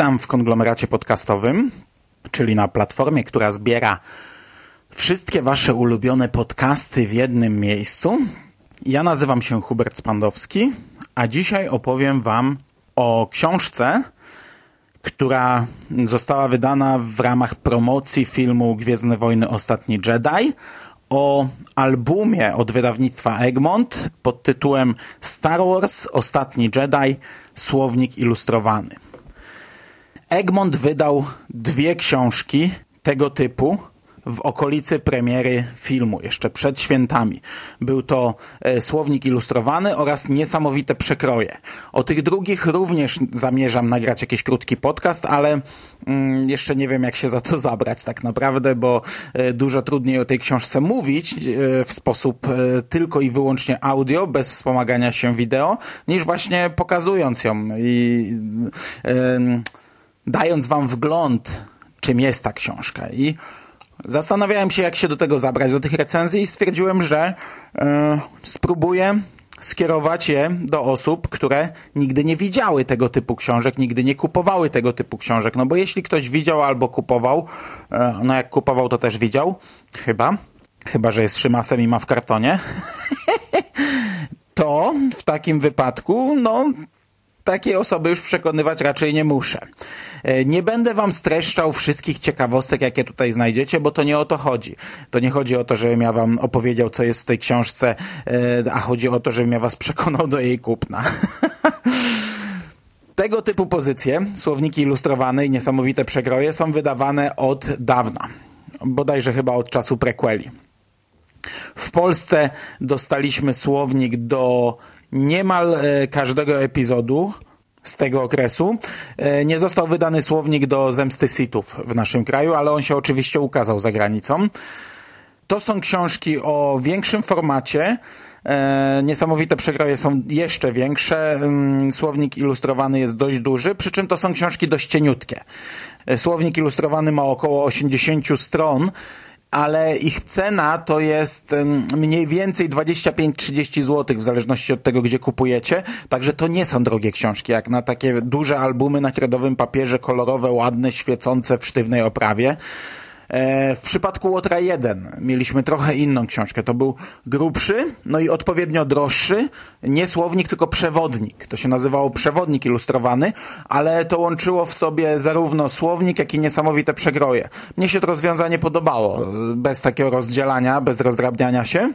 Witam w konglomeracie podcastowym, czyli na platformie, która zbiera wszystkie wasze ulubione podcasty w jednym miejscu. Ja nazywam się Hubert Spandowski, a dzisiaj opowiem wam o książce, która została wydana w ramach promocji filmu Gwiezdne Wojny Ostatni Jedi, o albumie od wydawnictwa Egmont pod tytułem Star Wars Ostatni Jedi Słownik Ilustrowany. Egmont wydał dwie książki tego typu w okolicy premiery filmu, jeszcze przed świętami. Był to e, Słownik Ilustrowany oraz Niesamowite Przekroje. O tych drugich również zamierzam nagrać jakiś krótki podcast, ale mm, jeszcze nie wiem jak się za to zabrać tak naprawdę, bo e, dużo trudniej o tej książce mówić e, w sposób tylko i wyłącznie audio, bez wspomagania się wideo, niż właśnie pokazując ją i dając wam wgląd, czym jest ta książka. I zastanawiałem się, jak się do tego zabrać, do tych recenzji i stwierdziłem, że e, spróbuję skierować je do osób, które nigdy nie widziały tego typu książek, nigdy nie kupowały tego typu książek. No bo jeśli ktoś widział albo kupował, e, no jak kupował, to też widział, chyba, chyba, że jest szymasem i ma w kartonie, to w takim wypadku, no takiej osoby już przekonywać raczej nie muszę. E, Nie będę wam streszczał wszystkich ciekawostek, jakie tutaj znajdziecie, bo to nie o to chodzi. To nie chodzi o to, żebym ja wam opowiedział, co jest w tej książce, e, a chodzi o to, żebym ja was przekonał do jej kupna. Tego typu pozycje, słowniki ilustrowane i niesamowite przekroje są wydawane od dawna. Bodajże chyba od czasu prequeli. W Polsce dostaliśmy słownik do niemal e, każdego epizodu z tego okresu. E, Nie został wydany słownik do Zemsty Sithów w naszym kraju, ale on się oczywiście ukazał za granicą. To są książki o większym formacie. E, niesamowite przekroje są jeszcze większe. Ym, Słownik ilustrowany jest dość duży, przy czym to są książki dość cieniutkie. Słownik ilustrowany ma około 80 stron, ale ich cena to jest mniej więcej 25-30 zł, w zależności od tego, gdzie kupujecie. Także to nie są drogie książki, jak na takie duże albumy na kredowym papierze, kolorowe, ładne, świecące w sztywnej oprawie. E, W przypadku Łotra 1 mieliśmy trochę inną książkę. To był grubszy, no i odpowiednio droższy, nie słownik, tylko przewodnik. To się nazywało przewodnik ilustrowany, ale to łączyło w sobie zarówno słownik, jak i niesamowite przekroje. Mnie się to rozwiązanie podobało, bez takiego rozdzielania, bez rozdrabniania się.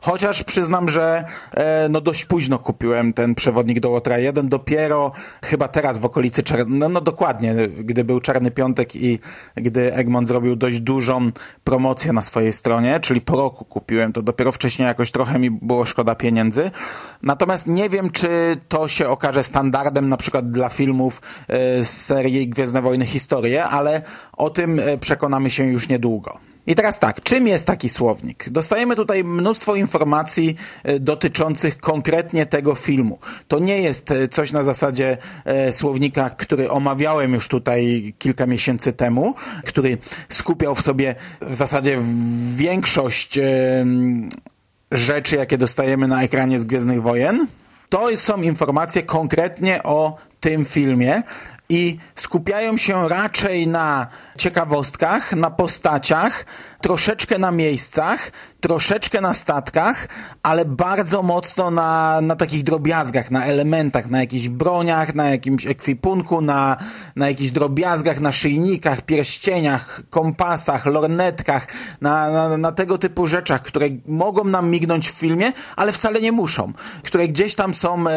Chociaż przyznam, że e, no dość późno kupiłem ten przewodnik do Łotra 1, dopiero chyba teraz w okolicy, czar- no, no dokładnie, gdy był Czarny Piątek i gdy Egmont zrobił dość dużą promocję na swojej stronie, czyli po roku kupiłem to, dopiero wcześniej jakoś trochę mi było szkoda pieniędzy. Natomiast nie wiem, czy to się okaże standardem na przykład dla filmów e, z serii Gwiezdne Wojny Historie, ale o tym e, przekonamy się już niedługo. I teraz tak, czym jest taki słownik? Dostajemy tutaj mnóstwo informacji e, dotyczących konkretnie tego filmu. To nie jest e, coś na zasadzie e, słownika, który omawiałem już tutaj kilka miesięcy temu, który skupiał w sobie w zasadzie większość rzeczy, jakie dostajemy na ekranie z Gwiezdnych Wojen. To są informacje konkretnie o tym filmie i skupiają się raczej na ciekawostkach, na postaciach, troszeczkę na miejscach, troszeczkę na statkach, ale bardzo mocno na, na takich drobiazgach, na elementach, na jakichś broniach, na jakimś ekwipunku, na, na jakichś drobiazgach, na szyjnikach, pierścieniach, kompasach, lornetkach, na, na, na tego typu rzeczach, które mogą nam mignąć w filmie, ale wcale nie muszą, które gdzieś tam są e,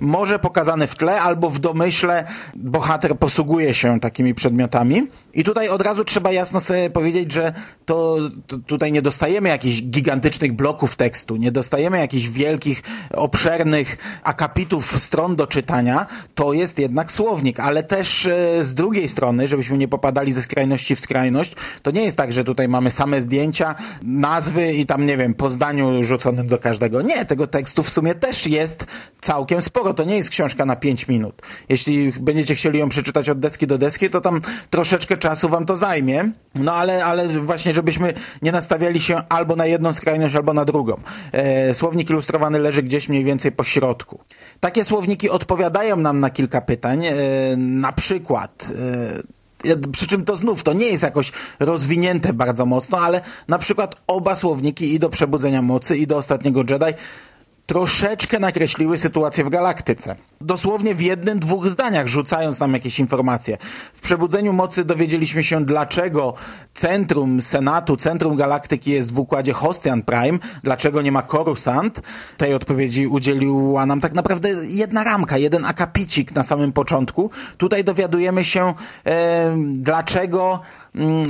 może pokazane w tle albo w domyśle bohater posługuje się takimi przedmiotami. I tutaj od razu trzeba jasno sobie powiedzieć, że to, to tutaj nie dostajemy dostajemy jakichś gigantycznych bloków tekstu, nie dostajemy jakichś wielkich, obszernych akapitów stron do czytania, to jest jednak słownik, ale też e, z drugiej strony, żebyśmy nie popadali ze skrajności w skrajność, to nie jest tak, że tutaj mamy same zdjęcia, nazwy i tam, nie wiem, po zdaniu rzuconym do każdego. Nie, tego tekstu w sumie też jest całkiem sporo. To nie jest książka na 5 minut. Jeśli będziecie chcieli ją przeczytać od deski do deski, to tam troszeczkę czasu wam to zajmie. No ale, ale właśnie, żebyśmy nie nastawiali się albo na jedną skrajność, albo na drugą. E, słownik ilustrowany leży gdzieś mniej więcej po środku. Takie słowniki odpowiadają nam na kilka pytań. E, na przykład... E, przy czym to znów, to nie jest jakoś rozwinięte bardzo mocno, ale na przykład oba słowniki i do Przebudzenia Mocy i do Ostatniego Jedi troszeczkę nakreśliły sytuację w galaktyce. Dosłownie w jednym, dwóch zdaniach, rzucając nam jakieś informacje. W Przebudzeniu Mocy dowiedzieliśmy się, dlaczego centrum Senatu, centrum galaktyki jest w układzie Hostian Prime, dlaczego nie ma Coruscant. Tej odpowiedzi udzieliła nam tak naprawdę jedna ramka, jeden akapicik na samym początku. Tutaj dowiadujemy się, e, dlaczego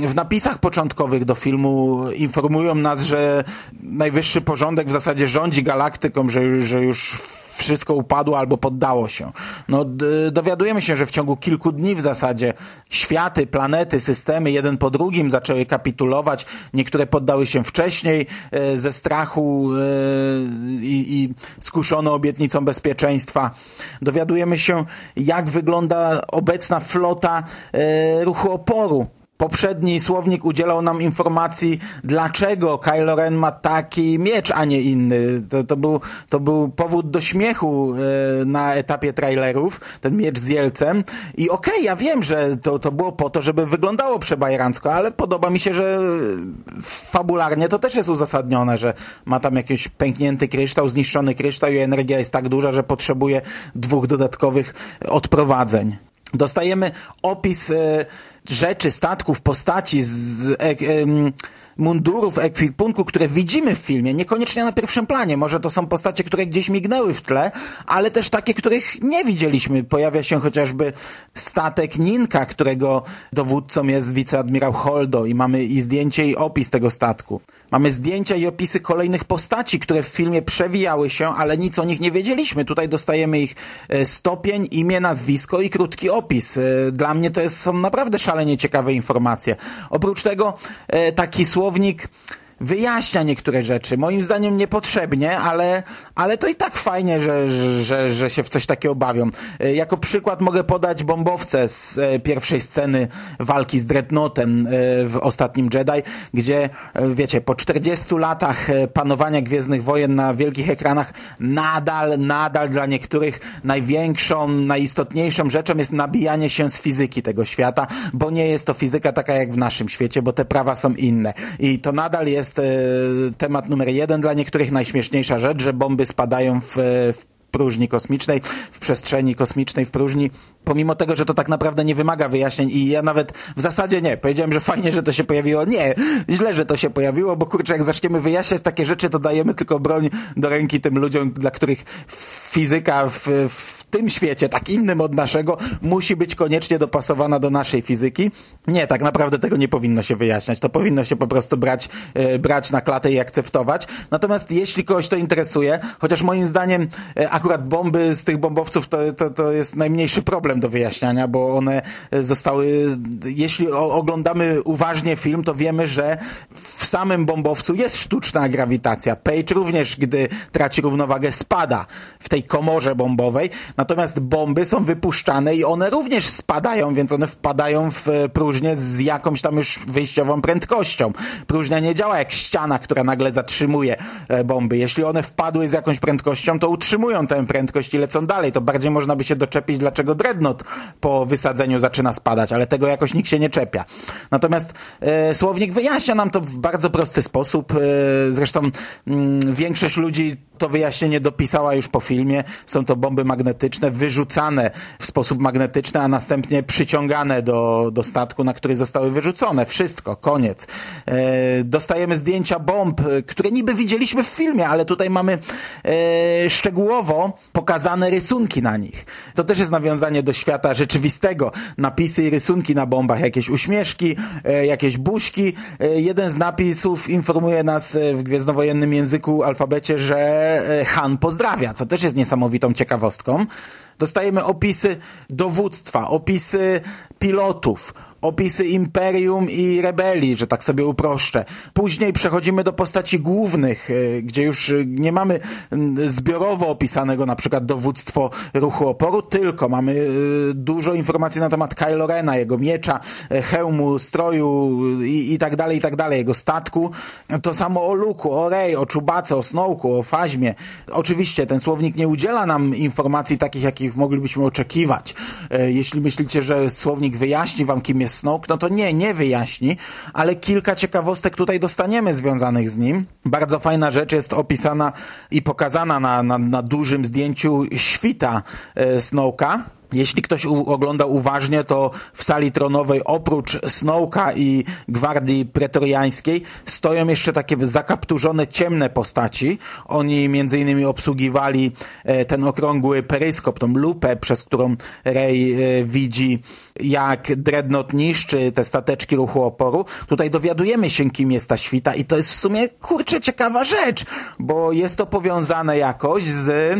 w napisach początkowych do filmu informują nas, że najwyższy porządek w zasadzie rządzi galaktyką, że, że już wszystko upadło albo poddało się. No, dowiadujemy się, że w ciągu kilku dni w zasadzie światy, planety, systemy jeden po drugim zaczęły kapitulować. Niektóre poddały się wcześniej e, ze strachu e, i, i skuszono obietnicą bezpieczeństwa. Dowiadujemy się, jak wygląda obecna flota e, ruchu oporu Poprzedni słownik udzielał nam informacji, dlaczego Kylo Ren ma taki miecz, a nie inny. To, to, był, to był powód do śmiechu e, na etapie trailerów, ten miecz z Jelcem. I okej, okay, ja wiem, że to, to było po to, żeby wyglądało przebajerancko, ale podoba mi się, że fabularnie to też jest uzasadnione, że ma tam jakiś pęknięty kryształ, zniszczony kryształ i energia jest tak duża, że potrzebuje dwóch dodatkowych odprowadzeń. Dostajemy opis e, rzeczy, statków, postaci z e, e, mundurów, ekwipunku, które widzimy w filmie, niekoniecznie na pierwszym planie. Może to są postacie, które gdzieś mignęły w tle, ale też takie, których nie widzieliśmy. Pojawia się chociażby statek Ninka, którego dowódcą jest wiceadmirał Holdo i mamy i zdjęcie i opis tego statku. Mamy zdjęcia i opisy kolejnych postaci, które w filmie przewijały się, ale nic o nich nie wiedzieliśmy. Tutaj dostajemy ich e, stopień, imię, nazwisko i krótki opis. E, dla mnie to jest, są naprawdę szalenie ciekawe informacje. Oprócz tego e, taki słownik wyjaśnia niektóre rzeczy. Moim zdaniem niepotrzebnie, ale, ale to i tak fajnie, że, że, że się w coś takiego bawią. E, jako przykład mogę podać bombowce z e, pierwszej sceny walki z Dreadnoughtem e, w ostatnim Jedi, gdzie wiecie, po 40 latach panowania Gwiezdnych Wojen na wielkich ekranach nadal, nadal dla niektórych największą, najistotniejszą rzeczą jest nabijanie się z fizyki tego świata, bo nie jest to fizyka taka jak w naszym świecie, bo te prawa są inne. I to nadal jest jest e, temat numer jeden dla niektórych, najśmieszniejsza rzecz, że bomby spadają w, w próżni kosmicznej, w przestrzeni kosmicznej, w próżni, pomimo tego, że to tak naprawdę nie wymaga wyjaśnień i ja nawet w zasadzie nie, powiedziałem, że fajnie, że to się pojawiło, nie, źle, że to się pojawiło, bo kurczę, jak zaczniemy wyjaśniać takie rzeczy, to dajemy tylko broń do ręki tym ludziom, dla których fizyka w, w tym świecie, tak innym od naszego, musi być koniecznie dopasowana do naszej fizyki. Nie, tak naprawdę tego nie powinno się wyjaśniać, to powinno się po prostu brać, e, brać na klatę i akceptować. Natomiast jeśli kogoś to interesuje, chociaż moim zdaniem e, akurat bomby z tych bombowców to, to, to jest najmniejszy problem do wyjaśniania, bo one zostały, jeśli oglądamy uważnie film, to wiemy, że w samym bombowcu jest sztuczna grawitacja. Page również, gdy traci równowagę, spada w tej komorze bombowej, natomiast bomby są wypuszczane i one również spadają, więc one wpadają w próżnię z jakąś tam już wyjściową prędkością. Próżnia nie działa jak ściana, która nagle zatrzymuje e, bomby. Jeśli one wpadły z jakąś prędkością, to utrzymują tę prędkość i lecą dalej. To bardziej można by się doczepić, dlaczego Dreadnought po wysadzeniu zaczyna spadać, ale tego jakoś nikt się nie czepia. Natomiast e, słownik wyjaśnia nam to w bardzo prosty sposób. E, zresztą m, mm, większość ludzi to wyjaśnienie dopisała już po filmie. Są to bomby magnetyczne wyrzucane w sposób magnetyczny, a następnie przyciągane do, do statku, na który zostały wyrzucone. Wszystko, koniec. E, dostajemy zdjęcia bomb, e, które niby widzieliśmy w filmie, ale tutaj mamy e, pokazane rysunki na nich. To też jest nawiązanie do świata rzeczywistego. Napisy i rysunki na bombach, jakieś uśmieszki, e, jakieś buźki. E, jeden z napisów informuje nas e, w gwiezdnowojennym języku, alfabecie, że Han pozdrawia, co też jest niesamowitą ciekawostką. Dostajemy opisy dowództwa, opisy pilotów, opisy imperium i rebelii, że tak sobie uproszczę. Później przechodzimy do postaci głównych, e, gdzie już e, nie mamy zbiorowo opisanego na przykład dowództwo ruchu oporu, tylko mamy e, dużo informacji na temat Kylo Rena, jego miecza, hełmu, stroju i, i tak dalej, i tak dalej, jego statku. To samo o Luku, o Rey, o Czubace, o Snowku, o Faźmie. Oczywiście ten słownik nie udziela nam informacji takich, jakich moglibyśmy oczekiwać. Jeśli myślicie, że słownik wyjaśni wam, kim jest Snoke, no to nie, nie wyjaśni, ale kilka ciekawostek tutaj dostaniemy związanych z nim. Bardzo fajna rzecz jest opisana i pokazana na, na, na dużym zdjęciu świta e, Snowka. Jeśli ktoś ogląda uważnie, to w sali tronowej oprócz Snowka i Gwardii Pretoriańskiej stoją jeszcze takie zakapturzone ciemne postaci. Oni między innymi obsługiwali e, ten okrągły peryskop, tą lupę, przez którą Rey e, widzi jak Dreadnought niszczy te stateczki ruchu oporu. Tutaj dowiadujemy się, kim jest ta świta i to jest w sumie, kurczę, ciekawa rzecz, bo jest to powiązane jakoś z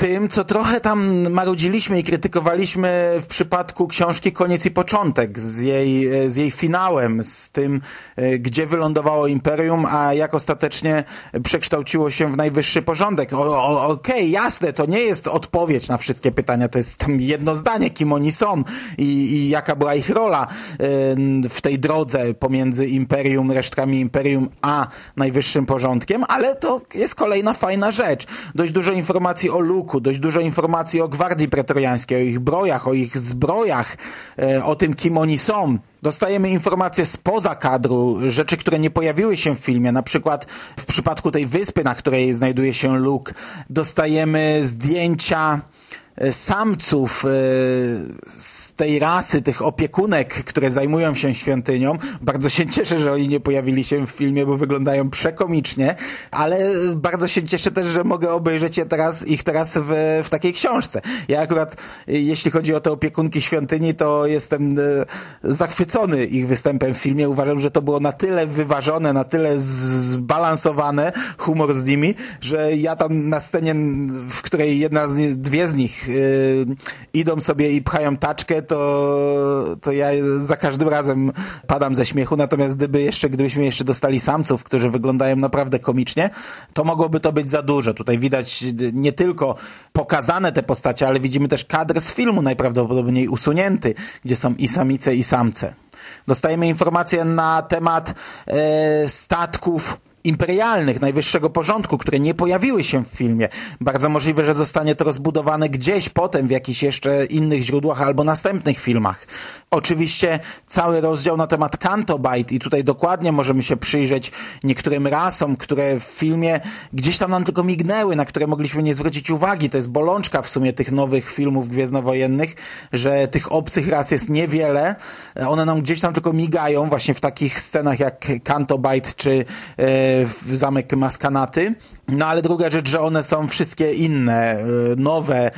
tym, co trochę tam marudziliśmy i krytykowaliśmy w przypadku książki Koniec i Początek, z jej, z jej finałem, z tym, e, gdzie wylądowało Imperium, a jak ostatecznie przekształciło się w najwyższy porządek. Okej, okay, jasne, to nie jest odpowiedź na wszystkie pytania, to jest jedno zdanie, kim oni są i, i jaka była ich rola w tej drodze pomiędzy Imperium, resztkami Imperium, a najwyższym porządkiem, ale to jest kolejna fajna rzecz. Dość dużo informacji o Luke, dość dużo informacji o Gwardii Pretoriańskiej, o ich brojach, o ich zbrojach, e, o tym, kim oni są. Dostajemy informacje spoza kadru, rzeczy, które nie pojawiły się w filmie, na przykład w przypadku tej wyspy, na której znajduje się Luke, dostajemy zdjęcia samców z tej rasy, tych opiekunek, które zajmują się świątynią. Bardzo się cieszę, że oni nie pojawili się w filmie, bo wyglądają przekomicznie, ale bardzo się cieszę też, że mogę obejrzeć je teraz, ich teraz w, w takiej książce. Ja akurat, jeśli chodzi o te opiekunki świątyni, to jestem zachwycony ich występem w filmie. Uważam, że to było na tyle wyważone, na tyle zbalansowane, humor z nimi, że ja tam na scenie, w której jedna z dwie z nich yy, idą sobie i pchają taczkę, to, to ja za każdym razem padam ze śmiechu, natomiast gdyby jeszcze, gdybyśmy jeszcze dostali samców, którzy wyglądają naprawdę komicznie, to mogłoby to być za dużo. Tutaj widać nie tylko pokazane te postacie, ale widzimy też kadr z filmu najprawdopodobniej usunięty, gdzie są i samice, i samce. Dostajemy informacje na temat e, statków imperialnych, najwyższego porządku, które nie pojawiły się w filmie. Bardzo możliwe, że zostanie to rozbudowane gdzieś potem w jakichś jeszcze innych źródłach albo następnych filmach. Oczywiście cały rozdział na temat Cantobite i tutaj dokładnie możemy się przyjrzeć niektórym rasom, które w filmie gdzieś tam nam tylko mignęły, na które mogliśmy nie zwrócić uwagi. To jest bolączka w sumie tych nowych filmów gwiezdnowojennych, że tych obcych ras jest niewiele. One nam gdzieś tam tylko migają właśnie w takich scenach jak Cantobite czy e, zamek Maskanaty. No ale druga rzecz, że one są wszystkie inne, nowe,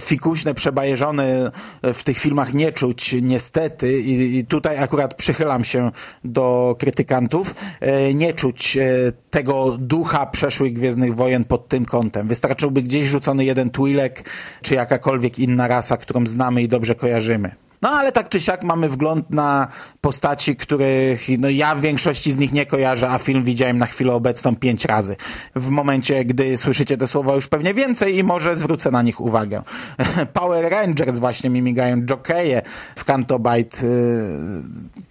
fikuśne, przebajeżone w tych filmach nie czuć niestety i, i tutaj akurat przychylam się do krytykantów, nie czuć tego ducha przeszłych Gwiezdnych Wojen pod tym kątem. Wystarczyłby gdzieś rzucony jeden Twi'lek, czy jakakolwiek inna rasa, którą znamy i dobrze kojarzymy. No ale tak czy siak mamy wgląd na postaci, których no, ja w większości z nich nie kojarzę, a film widziałem na chwilę obecną pięć razy. W momencie, gdy słyszycie te słowa już pewnie więcej i może zwrócę na nich uwagę. Power Rangers właśnie mi migają, w Cantobite.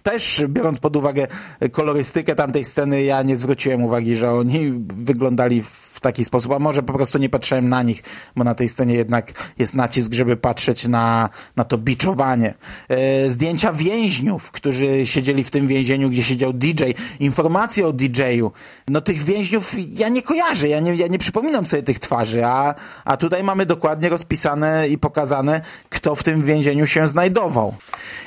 Też biorąc pod uwagę kolorystykę tamtej sceny, ja nie zwróciłem uwagi, że oni wyglądali w taki sposób, a może po prostu nie patrzyłem na nich, bo na tej scenie jednak jest nacisk, żeby patrzeć na, na to biczowanie. E, zdjęcia więźniów, którzy siedzieli w tym więzieniu, gdzie siedział DJ, informacje o DJ-u. No tych więźniów ja nie kojarzę, ja nie, ja nie przypominam sobie tych twarzy, a, a tutaj mamy dokładnie rozpisane i pokazane, kto w tym więzieniu się znajdował.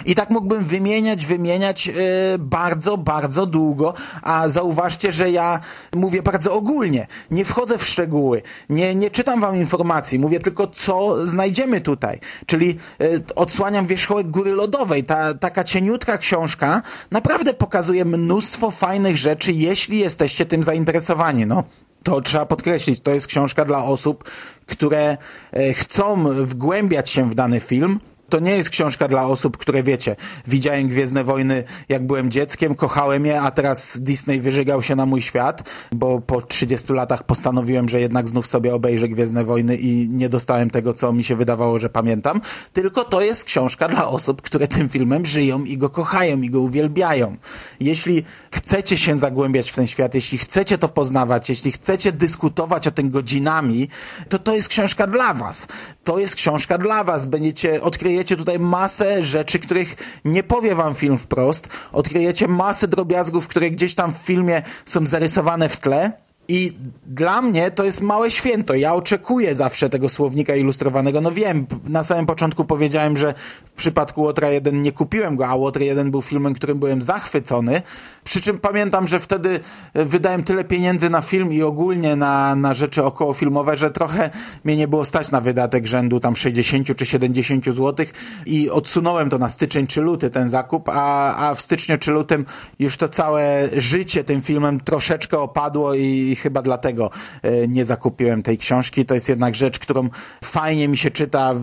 I tak mógłbym wymieniać, wymieniać yy, bardzo, bardzo długo, a zauważcie, że ja mówię bardzo ogólnie, nie wchodzę w szczegóły, nie, nie czytam wam informacji, mówię tylko, co znajdziemy tutaj. Czyli yy, odsłaniam wierzchołek góry lodowej. Ta, taka cieniutka książka naprawdę pokazuje mnóstwo fajnych rzeczy, jeśli jesteście tym zainteresowani. No, to trzeba podkreślić, to jest książka dla osób, które e, chcą wgłębiać się w dany film, to nie jest książka dla osób, które wiecie, widziałem Gwiezdne Wojny jak byłem dzieckiem, kochałem je, a teraz Disney wyżygał się na mój świat, bo po 30 latach postanowiłem, że jednak znów sobie obejrzę Gwiezdne Wojny i nie dostałem tego, co mi się wydawało, że pamiętam. Tylko to jest książka dla osób, które tym filmem żyją i go kochają i go uwielbiają. Jeśli chcecie się zagłębiać w ten świat, jeśli chcecie to poznawać, jeśli chcecie dyskutować o tym godzinami, to to jest książka dla was. To jest książka dla was. Będziecie odkryć odkryjecie tutaj masę rzeczy, których nie powie wam film wprost. Odkryjecie masę drobiazgów, które gdzieś tam w filmie są zarysowane w tle i dla mnie to jest małe święto. Ja oczekuję zawsze tego słownika ilustrowanego. No wiem, na samym początku powiedziałem, że w przypadku Łotra 1 nie kupiłem go, a Łotr 1 był filmem, którym byłem zachwycony. Przy czym pamiętam, że wtedy e, wydałem tyle pieniędzy na film i ogólnie na, na rzeczy okołofilmowe, że trochę mnie nie było stać na wydatek rzędu tam 60 czy 70 zł i odsunąłem to na styczeń czy luty ten zakup, a, a w styczniu czy lutym już to całe życie tym filmem troszeczkę opadło i chyba dlatego e, nie zakupiłem tej książki. To jest jednak rzecz, którą fajnie mi się czyta w,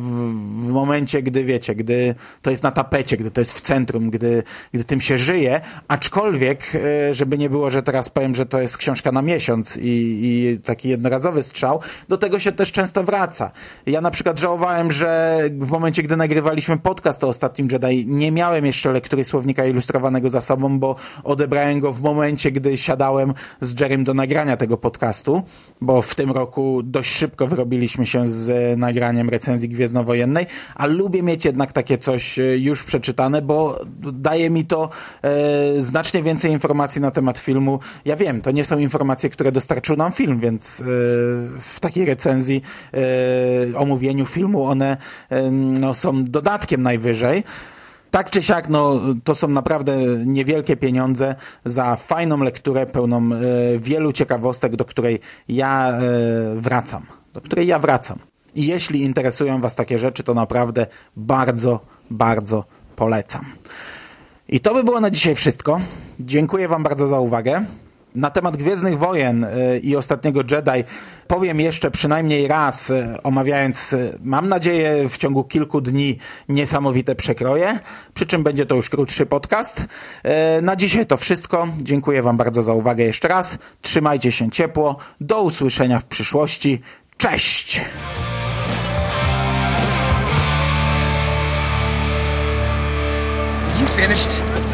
w momencie, gdy wiecie, gdy to jest na tapecie, gdy to jest w centrum, gdy, gdy tym się żyje, aczkolwiek, e, żeby nie było, że teraz powiem, że to jest książka na miesiąc i, i taki jednorazowy strzał, do tego się też często wraca. Ja na przykład żałowałem, że w momencie, gdy nagrywaliśmy podcast o Ostatnim Jedi, nie miałem jeszcze lektury słownika ilustrowanego za sobą, bo odebrałem go w momencie, gdy siadałem z Jerem do nagrania tego podcastu, bo w tym roku dość szybko wyrobiliśmy się z e, nagraniem recenzji Gwiezdnowojennej, a lubię mieć jednak takie coś e, już przeczytane, bo daje mi to e, znacznie więcej informacji na temat filmu. Ja wiem, to nie są informacje, które dostarczył nam film, więc e, w takiej recenzji, e, omówieniu filmu one e, no, są dodatkiem najwyżej tak czy siak, no, to są naprawdę niewielkie pieniądze za fajną lekturę pełną e, wielu ciekawostek, do której ja e, wracam. Do której ja wracam. I jeśli interesują Was takie rzeczy, to naprawdę bardzo, bardzo polecam. I to by było na dzisiaj wszystko. Dziękuję Wam bardzo za uwagę. Na temat Gwiezdnych Wojen y, i ostatniego Jedi powiem jeszcze przynajmniej raz, y, omawiając, y, mam nadzieję, w ciągu kilku dni niesamowite przekroje, przy czym będzie to już krótszy podcast. Na dzisiaj to wszystko. Dziękuję Wam bardzo za uwagę jeszcze raz. Trzymajcie się ciepło. Do usłyszenia w przyszłości. Cześć! You finished?